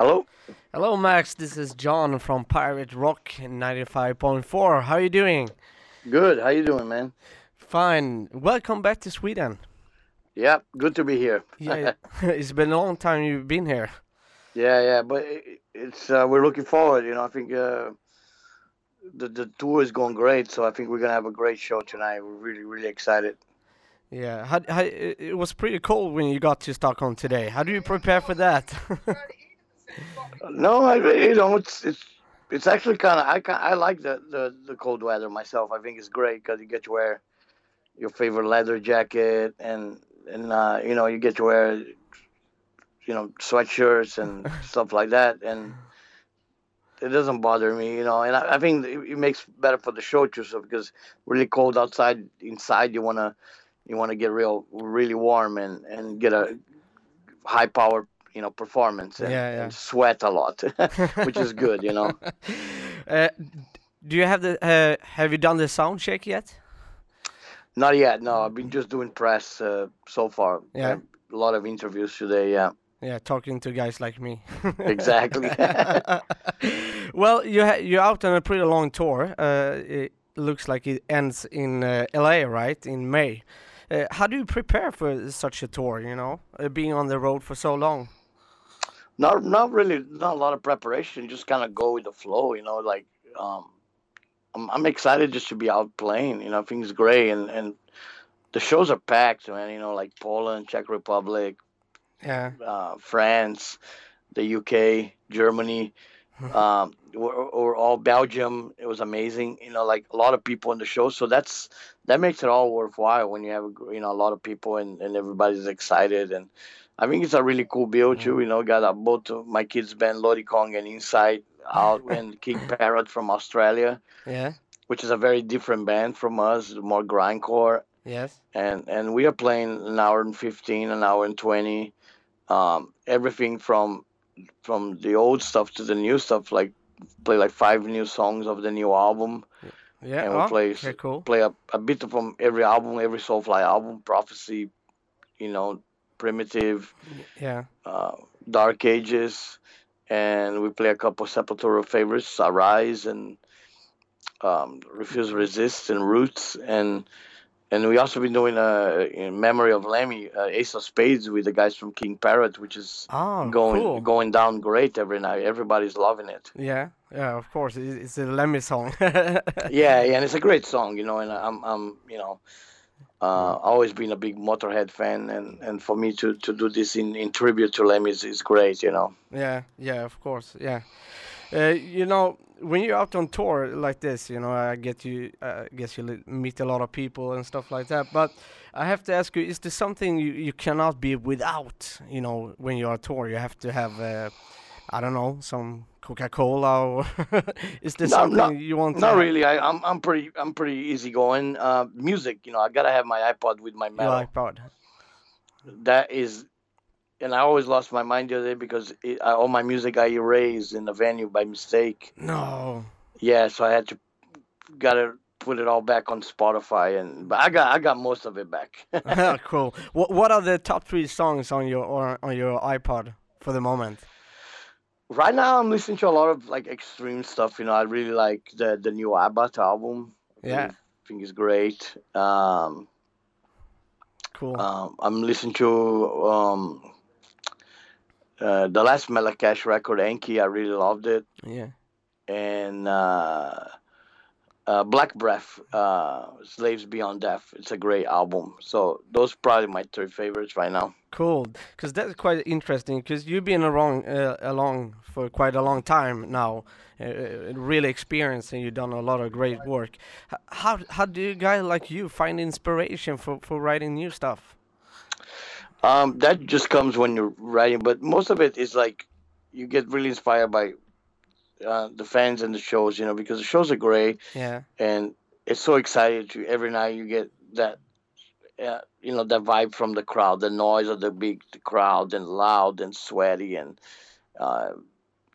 Hello. Hello, Max. This is John from Pirate Rock 95.4. How are you doing? Good. How are you doing, man? Fine. Welcome back to Sweden. Yeah, good to be here. Yeah, it's been a long time you've been here. Yeah, yeah, but it's uh, we're looking forward. You know, I think uh, the the tour is going great, so I think we're gonna have a great show tonight. We're really really excited. Yeah, how, how, it it was pretty cold when you got to Stockholm today. How do you prepare for that? No, I you know it's it's it's actually kind of I I like the, the the cold weather myself. I think it's great because you get to wear your favorite leather jacket and and uh, you know you get to wear you know sweatshirts and stuff like that and it doesn't bother me you know and I, I think it, it makes better for the show too so because really cold outside inside you want to you want to get real really warm and and get a high power you know performance and, Yeah, yeah. and sweat a lot which is good you know uh, do you have the uh, have you done the sound check yet? not yet no i've been just doing press uh, so far Yeah. a lot of interviews today yeah Yeah, talking to guys like me. exactly well, you ha- you're out on a pretty long tour. Uh, it looks like it ends in uh, LA, right? In May. Uh, how do you prepare for such a tour? You know, uh, being on the road for so long. Not not really not a lot of preparation just kind of go with the flow you know like um i'm, I'm excited just to be out playing you know things great and and the shows are packed man you know like poland czech republic Yeah. uh, france the uk germany um or, or all belgium it was amazing you know like a lot of people in the show so that's that makes it all worthwhile when you have you know a lot of people and, and everybody's excited and I think it's a really cool bill too. You know, got both of my kids' band Lody Kong and Inside Out and King Parrot from Australia, Yeah. which is a very different band from us, more grindcore. Yes. And and we are playing an hour and fifteen, an hour and twenty, um, everything from from the old stuff to the new stuff. Like play like five new songs of the new album. Yeah. And we oh, play okay, cool. play a, a bit from every album, every Soulfly album, Prophecy, you know, Primitive, Yeah. uh, Dark Ages, and we play a couple Sepultura favorites, Arise and um, Refuse Resist and Roots, and and we also been doing a in memory of Lemmy, uh, Ace of Spades with the guys from King Parrot, which is Oh, going cool. going down great every night. Everybody's loving it. Yeah. Yeah. Of course, it's a Lemmy song. Yeah, yeah, and it's a great song, you know, and I'm I'm you know. Uh, always been a big Motorhead fan, and, and for me to, to do this in, in tribute to Lemmy is, is great, you know. Yeah, yeah, of course, yeah. Uh, you know, when you're out on tour like this, you know, I get you, uh, guess you meet a lot of people and stuff like that. But I have to ask you: Is there something you, you cannot be without? You know, when you're on tour, you have to have, uh, I don't know, some Coca-Cola, or is there No, something not- you want? to Not have? really. I, I'm I'm pretty I'm pretty easygoing. Uh, music, you know, I gotta have my iPod with my Your iPod. That is, and I always lost my mind the other day because it, I, all my music I erased in the venue by mistake. No. Yeah, so I had to gotta put it all back on Spotify, and but I got I got most of it back. cool. What What are the top three songs on your or on your iPod for the moment? right now, I'm listening to a lot of like extreme stuff. You know, I really like the the new Abbath album. Yeah. think- think it's great. Um, Cool. Um, I'm listening to um, uh, the last Melechesh record, Enki. I really loved it, yeah. and uh, uh, Black Breath, uh, Slaves Beyond Death. It's a great album. So those probably my three favorites right now. Cool, because that's quite interesting. Because you've been along uh, along for quite a long time now, uh, uh, really experienced, and you've done a lot of great work. How how do you guys like you find inspiration for for writing new stuff? Um, that just comes when you're writing, but most of it is like you get really inspired by uh, the fans and the shows, you know, because the shows are great. Yeah, and it's so exciting to every night you get that uh, you know that vibe from the crowd the noise of the big crowd and loud and sweaty and uh,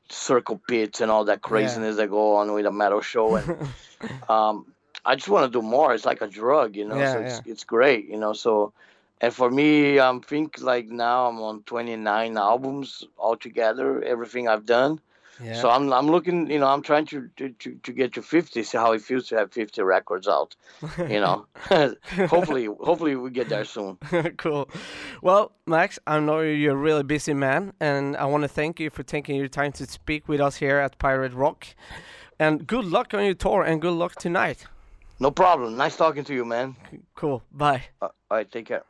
circle pits and all that craziness that go on with a metal show and um, i just want to do more. It's like a drug you know Yeah, so it's, it's great you know so and for me, i'm think like now I'm on 29 albums altogether, everything I've done. Yeah. So I'm I'm looking, you know, I'm trying to to, to, to get to 50, see how it feels to have 50 records out. You know, hopefully hopefully we get there soon. cool. Well, Max, I know you're a really busy man, and I want to thank you for taking your time to speak with us here at Pirate Rock. And good luck on your tour, and good luck tonight. No problem. Nice talking to you, man. Cool. Bye. Uh, all right, take care.